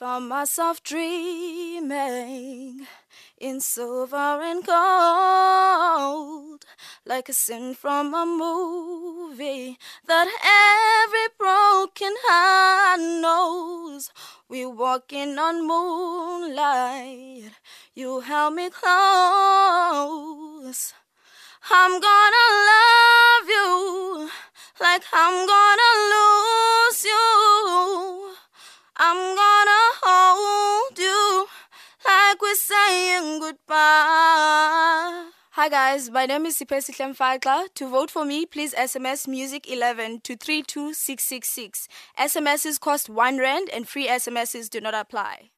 Found myself dreaming in silver and gold, like a scene from a movie that every broken heart knows. We walking on moonlight, you held me close. I'm gonna love you like I'm gonna lose you. I'm gonna saying goodbye. Hi guys, my name is Siphesihle Mfaxa. To vote for me, please SMS Music 11 to 32666. SMSs cost 1 Rand and free SMSs do not apply.